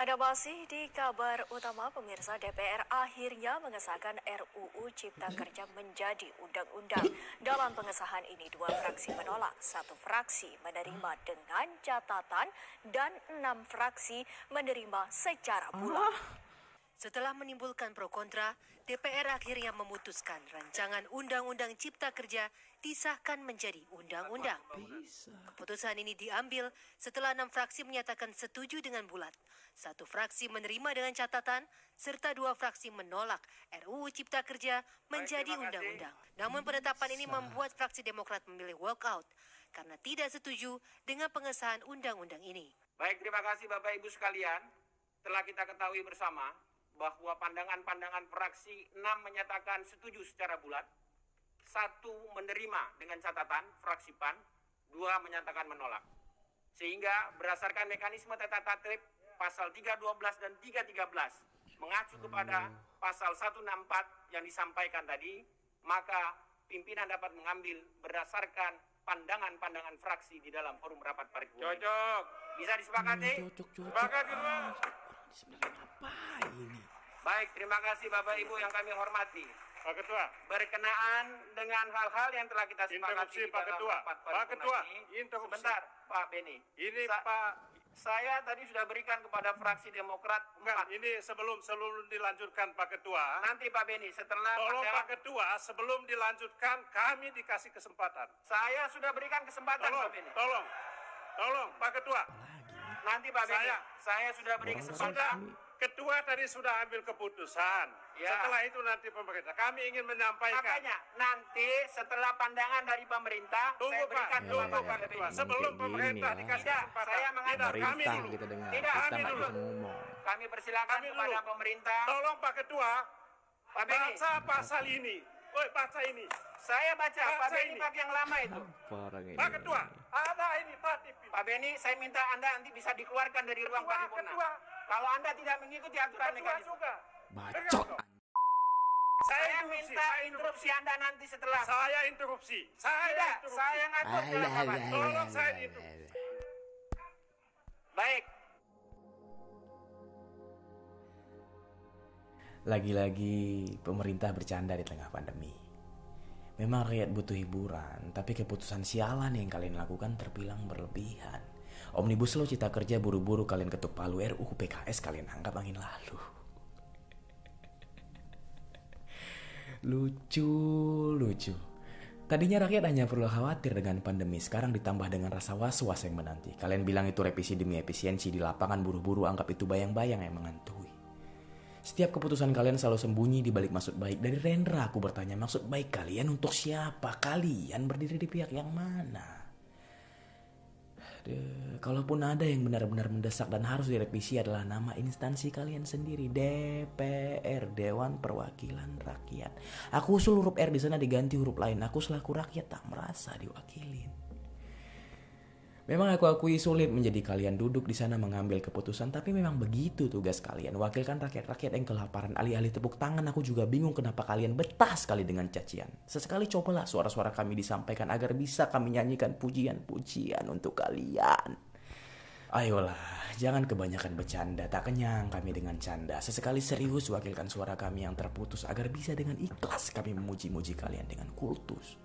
Ada masih di kabar utama pemirsa DPR akhirnya mengesahkan RUU Cipta Kerja menjadi undang-undang. Dalam pengesahan ini dua fraksi menolak, satu fraksi menerima dengan catatan dan enam fraksi menerima secara bulat. Setelah menimbulkan pro kontra, DPR akhirnya memutuskan rancangan Undang-Undang Cipta Kerja disahkan menjadi undang-undang. Keputusan ini diambil setelah enam fraksi menyatakan setuju dengan bulat. Satu fraksi menerima dengan catatan, serta dua fraksi menolak RUU Cipta Kerja menjadi undang-undang. Namun penetapan ini membuat fraksi Demokrat memilih walkout karena tidak setuju dengan pengesahan undang-undang ini. Baik, terima kasih Bapak Ibu sekalian. Telah kita ketahui bersama bahwa pandangan-pandangan fraksi 6 menyatakan setuju secara bulat, satu menerima dengan catatan fraksi PAN, dua menyatakan menolak. Sehingga berdasarkan mekanisme tata tertib pasal 312 dan 313 mengacu kepada pasal 164 yang disampaikan tadi, maka pimpinan dapat mengambil berdasarkan pandangan-pandangan fraksi di dalam forum rapat paripurna. Cocok. Bisa disepakati? Cocok, cocok. Sepakat kedua. Sebenarnya apa ini? Baik, terima kasih Bapak Ibu yang kami hormati. Pak Ketua. Berkenaan dengan hal-hal yang telah kita sepakati Interupsi, Pak Ketua. Pak Ketua, ini. interupsi. Sebentar, Pak Beni. Ini Sa- Pak Saya tadi sudah berikan kepada fraksi Demokrat Bukan, empat. ini sebelum sebelum dilanjutkan Pak Ketua. Nanti Pak Beni, setelah Tolong Pak Ketua, sebelum dilanjutkan kami dikasih kesempatan. saya sudah berikan kesempatan Tolong, Pak Beni. tolong, tolong Pak Ketua. Nanti Pak Beni, Saya. saya sudah beri Orang Sudah, kesempatan. Ketua tadi sudah ambil keputusan. Ya. Setelah itu nanti pemerintah. Kami ingin menyampaikan. Makanya nanti setelah pandangan dari pemerintah Tunggu saya Pak, berikan tunggu kepada Pak Pak Ketua. Beni. Sebelum pemerintah dikasih kesempatan. Saya mengatur. Tidak, kami dulu. kita dengar. Tidak, kita kami dulu. bisa ngomong. Kami persilakan Kami kepada dulu. pemerintah. Tolong Pak Ketua, Pak Beni, baca pasal ini. Woi, baca ini. saya baca. Pak Baca Beni ini. pakai yang lama itu. Pak Ketua, ada ini Pak TV. Pak Beni, saya minta Anda nanti bisa dikeluarkan dari ruang Ketua, paripurna. Ketua. Kalau Anda tidak mengikuti aturan Ketua mekanisme. juga. Bacot. Saya minta saya interupsi Anda nanti setelah. Saya interupsi. Saya Tidak, interupsi. saya ngatur alah, Tolong saya itu. Baik, Lagi-lagi pemerintah bercanda di tengah pandemi. Memang rakyat butuh hiburan, tapi keputusan sialan yang kalian lakukan terbilang berlebihan. Omnibus Law Cipta Kerja buru-buru kalian ketuk palu RUU PKS kalian anggap angin lalu. Lucu, lucu. Tadinya rakyat hanya perlu khawatir dengan pandemi, sekarang ditambah dengan rasa was-was yang menanti. Kalian bilang itu revisi demi efisiensi di lapangan buru-buru anggap itu bayang-bayang yang mengantui. Setiap keputusan kalian selalu sembunyi di balik maksud baik. Dari Rendra aku bertanya, maksud baik kalian untuk siapa? Kalian berdiri di pihak yang mana? Aduh, kalaupun ada yang benar-benar mendesak dan harus direvisi adalah nama instansi kalian sendiri, DPR, Dewan Perwakilan Rakyat. Aku usul huruf R di sana diganti huruf lain. Aku selaku rakyat tak merasa diwakilin. Memang aku akui sulit menjadi kalian duduk di sana mengambil keputusan, tapi memang begitu tugas kalian. Wakilkan rakyat-rakyat yang kelaparan, alih-alih tepuk tangan, aku juga bingung kenapa kalian betah sekali dengan cacian. Sesekali cobalah suara-suara kami disampaikan agar bisa kami nyanyikan pujian-pujian untuk kalian. Ayolah, jangan kebanyakan bercanda, tak kenyang kami dengan canda. Sesekali serius wakilkan suara kami yang terputus agar bisa dengan ikhlas kami memuji-muji kalian dengan kultus.